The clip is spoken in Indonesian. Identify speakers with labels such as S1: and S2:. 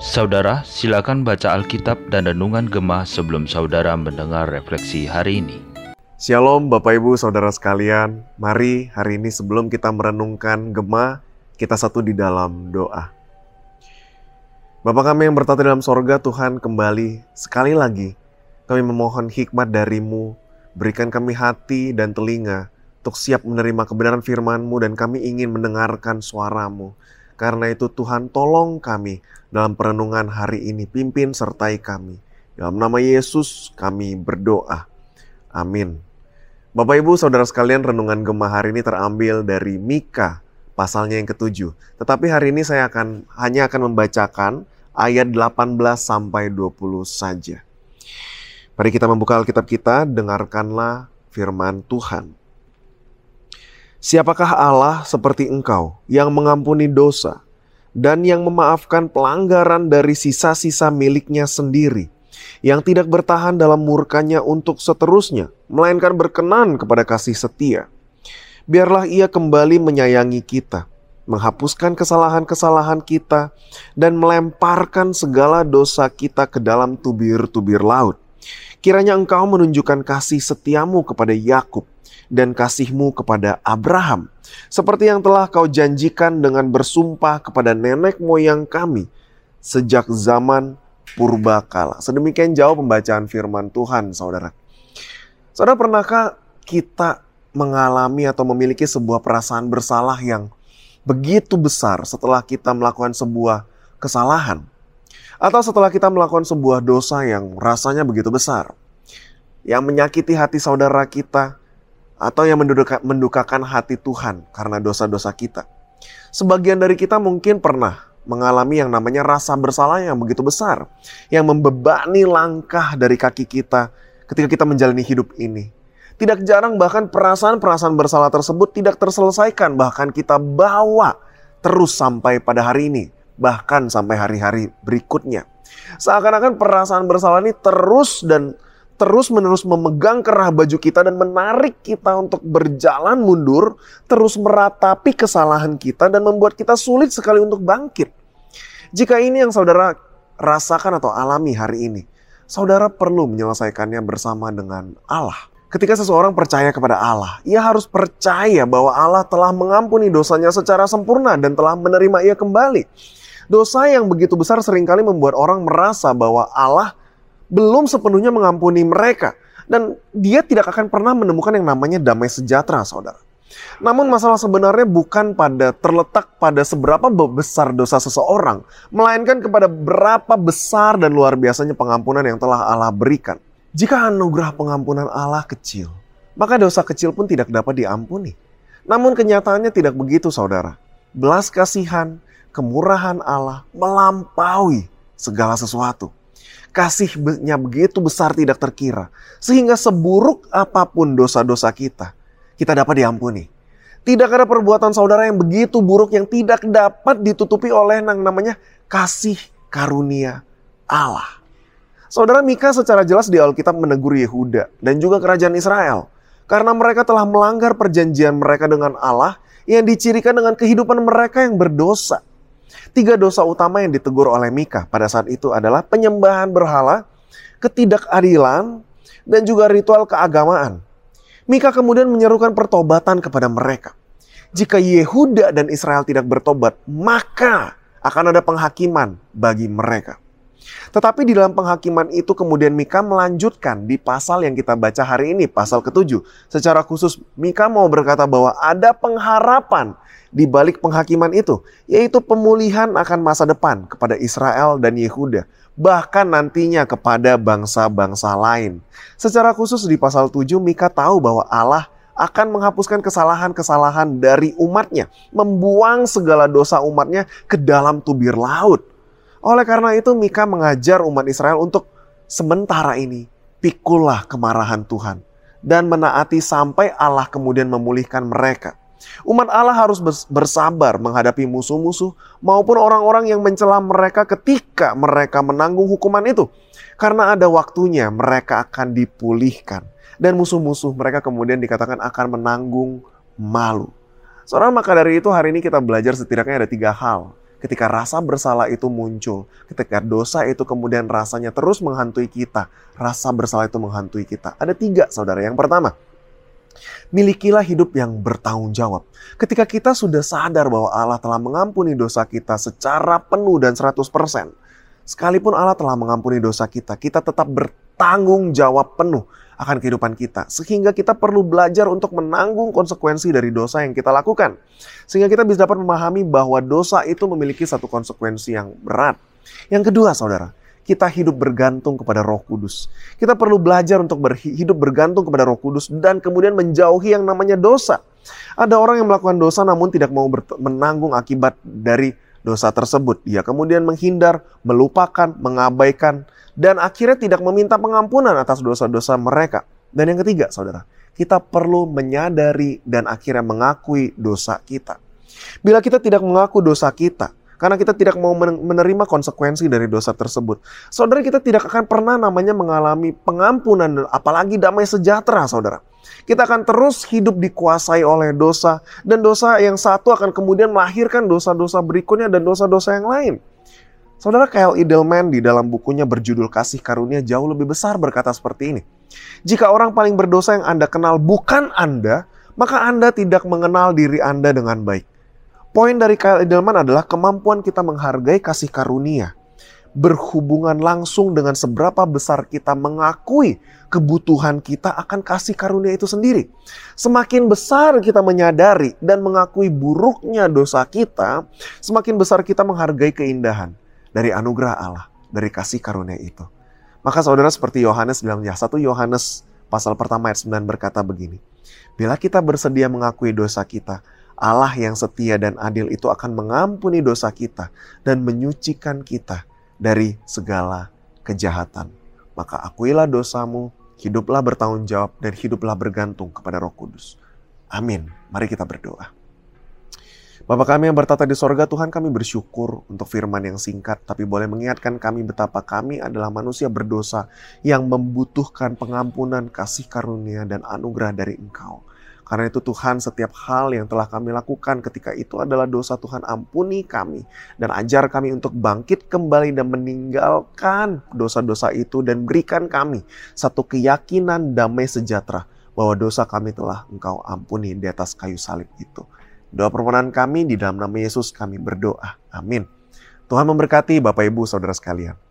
S1: Saudara, silakan baca Alkitab dan Renungan Gemah sebelum saudara mendengar refleksi hari ini.
S2: Shalom Bapak Ibu Saudara sekalian, mari hari ini sebelum kita merenungkan Gemah, kita satu di dalam doa. Bapak kami yang bertata dalam sorga, Tuhan kembali sekali lagi kami memohon hikmat darimu, berikan kami hati dan telinga untuk siap menerima kebenaran firman-Mu dan kami ingin mendengarkan suaramu. Karena itu Tuhan tolong kami dalam perenungan hari ini. Pimpin sertai kami. Dalam nama Yesus kami berdoa. Amin. Bapak Ibu Saudara sekalian renungan gemah hari ini terambil dari Mika pasalnya yang ketujuh. Tetapi hari ini saya akan hanya akan membacakan ayat 18 sampai 20 saja. Mari kita membuka Alkitab kita, dengarkanlah firman Tuhan. Siapakah Allah seperti engkau yang mengampuni dosa dan yang memaafkan pelanggaran dari sisa-sisa miliknya sendiri, yang tidak bertahan dalam murkanya untuk seterusnya, melainkan berkenan kepada kasih setia. Biarlah ia kembali menyayangi kita, menghapuskan kesalahan-kesalahan kita, dan melemparkan segala dosa kita ke dalam tubir-tubir laut. Kiranya engkau menunjukkan kasih setiamu kepada Yakub dan kasihmu kepada Abraham, seperti yang telah kau janjikan dengan bersumpah kepada nenek moyang kami sejak zaman purba kala. Sedemikian jauh pembacaan firman Tuhan, saudara. Saudara, pernahkah kita mengalami atau memiliki sebuah perasaan bersalah yang begitu besar setelah kita melakukan sebuah kesalahan? Atau setelah kita melakukan sebuah dosa yang rasanya begitu besar? Yang menyakiti hati saudara kita, atau yang menduka, mendukakan hati Tuhan karena dosa-dosa kita. Sebagian dari kita mungkin pernah mengalami yang namanya rasa bersalah yang begitu besar, yang membebani langkah dari kaki kita ketika kita menjalani hidup ini. Tidak jarang bahkan perasaan-perasaan bersalah tersebut tidak terselesaikan, bahkan kita bawa terus sampai pada hari ini, bahkan sampai hari-hari berikutnya. Seakan-akan perasaan bersalah ini terus dan terus-menerus memegang kerah baju kita dan menarik kita untuk berjalan mundur, terus meratapi kesalahan kita dan membuat kita sulit sekali untuk bangkit. Jika ini yang saudara rasakan atau alami hari ini, saudara perlu menyelesaikannya bersama dengan Allah. Ketika seseorang percaya kepada Allah, ia harus percaya bahwa Allah telah mengampuni dosanya secara sempurna dan telah menerima ia kembali. Dosa yang begitu besar sering kali membuat orang merasa bahwa Allah belum sepenuhnya mengampuni mereka. Dan dia tidak akan pernah menemukan yang namanya damai sejahtera, saudara. Namun masalah sebenarnya bukan pada terletak pada seberapa besar dosa seseorang, melainkan kepada berapa besar dan luar biasanya pengampunan yang telah Allah berikan. Jika anugerah pengampunan Allah kecil, maka dosa kecil pun tidak dapat diampuni. Namun kenyataannya tidak begitu, saudara. Belas kasihan, kemurahan Allah melampaui segala sesuatu kasihnya begitu besar tidak terkira. Sehingga seburuk apa pun dosa-dosa kita, kita dapat diampuni. Tidak ada perbuatan saudara yang begitu buruk yang tidak dapat ditutupi oleh yang namanya kasih karunia Allah. Saudara Mika secara jelas di Alkitab menegur Yehuda dan juga kerajaan Israel. Karena mereka telah melanggar perjanjian mereka dengan Allah yang dicirikan dengan kehidupan mereka yang berdosa. Tiga dosa utama yang ditegur oleh Mika pada saat itu adalah penyembahan berhala, ketidakadilan, dan juga ritual keagamaan. Mika kemudian menyerukan pertobatan kepada mereka. Jika Yehuda dan Israel tidak bertobat, maka akan ada penghakiman bagi mereka. Tetapi di dalam penghakiman itu kemudian Mika melanjutkan di pasal yang kita baca hari ini, pasal ketujuh. Secara khusus Mika mau berkata bahwa ada pengharapan di balik penghakiman itu, yaitu pemulihan akan masa depan kepada Israel dan Yehuda, bahkan nantinya kepada bangsa-bangsa lain. Secara khusus di pasal 7 Mika tahu bahwa Allah akan menghapuskan kesalahan-kesalahan dari umatnya, membuang segala dosa umatnya ke dalam tubir laut. Oleh karena itu Mika mengajar umat Israel untuk sementara ini pikulah kemarahan Tuhan dan menaati sampai Allah kemudian memulihkan mereka. Umat Allah harus bersabar menghadapi musuh-musuh maupun orang-orang yang mencela mereka ketika mereka menanggung hukuman itu. Karena ada waktunya mereka akan dipulihkan. Dan musuh-musuh mereka kemudian dikatakan akan menanggung malu. Saudara, maka dari itu hari ini kita belajar setidaknya ada tiga hal. Ketika rasa bersalah itu muncul, ketika dosa itu kemudian rasanya terus menghantui kita, rasa bersalah itu menghantui kita. Ada tiga, saudara. Yang pertama, milikilah hidup yang bertanggung jawab. Ketika kita sudah sadar bahwa Allah telah mengampuni dosa kita secara penuh dan 100%, sekalipun Allah telah mengampuni dosa kita, kita tetap bertanggung jawab penuh akan kehidupan kita. Sehingga kita perlu belajar untuk menanggung konsekuensi dari dosa yang kita lakukan. Sehingga kita bisa dapat memahami bahwa dosa itu memiliki satu konsekuensi yang berat. Yang kedua, saudara, kita hidup bergantung kepada Roh Kudus. Kita perlu belajar untuk hidup bergantung kepada Roh Kudus dan kemudian menjauhi yang namanya dosa. Ada orang yang melakukan dosa namun tidak mau menanggung akibat dari dosa tersebut. Dia kemudian menghindar, melupakan, mengabaikan, dan akhirnya tidak meminta pengampunan atas dosa-dosa mereka. Dan yang ketiga, saudara, kita perlu menyadari dan akhirnya mengakui dosa kita. Bila kita tidak mengaku dosa kita, karena kita tidak mau menerima konsekuensi dari dosa tersebut. Saudara kita tidak akan pernah namanya mengalami pengampunan apalagi damai sejahtera, saudara. Kita akan terus hidup dikuasai oleh dosa dan dosa yang satu akan kemudian melahirkan dosa-dosa berikutnya dan dosa-dosa yang lain. Saudara Kyle Edelman di dalam bukunya berjudul Kasih Karunia jauh lebih besar berkata seperti ini. Jika orang paling berdosa yang Anda kenal bukan Anda, maka Anda tidak mengenal diri Anda dengan baik. Poin dari Kyle Edelman adalah kemampuan kita menghargai kasih karunia berhubungan langsung dengan seberapa besar kita mengakui kebutuhan kita akan kasih karunia itu sendiri. Semakin besar kita menyadari dan mengakui buruknya dosa kita, semakin besar kita menghargai keindahan dari anugerah Allah, dari kasih karunia itu. Maka saudara seperti Yohanes bilang ya, satu Yohanes pasal pertama ayat 9 berkata begini. Bila kita bersedia mengakui dosa kita, Allah yang setia dan adil itu akan mengampuni dosa kita dan menyucikan kita dari segala kejahatan. Maka akuilah dosamu, hiduplah bertanggung jawab, dan hiduplah bergantung kepada roh kudus. Amin. Mari kita berdoa. Bapak kami yang bertata di sorga, Tuhan kami bersyukur untuk firman yang singkat, tapi boleh mengingatkan kami betapa kami adalah manusia berdosa yang membutuhkan pengampunan, kasih karunia, dan anugerah dari Engkau. Karena itu Tuhan setiap hal yang telah kami lakukan ketika itu adalah dosa Tuhan ampuni kami dan ajar kami untuk bangkit kembali dan meninggalkan dosa-dosa itu dan berikan kami satu keyakinan damai sejahtera bahwa dosa kami telah engkau ampuni di atas kayu salib itu. Doa permohonan kami di dalam nama Yesus kami berdoa. Amin. Tuhan memberkati Bapak Ibu Saudara sekalian.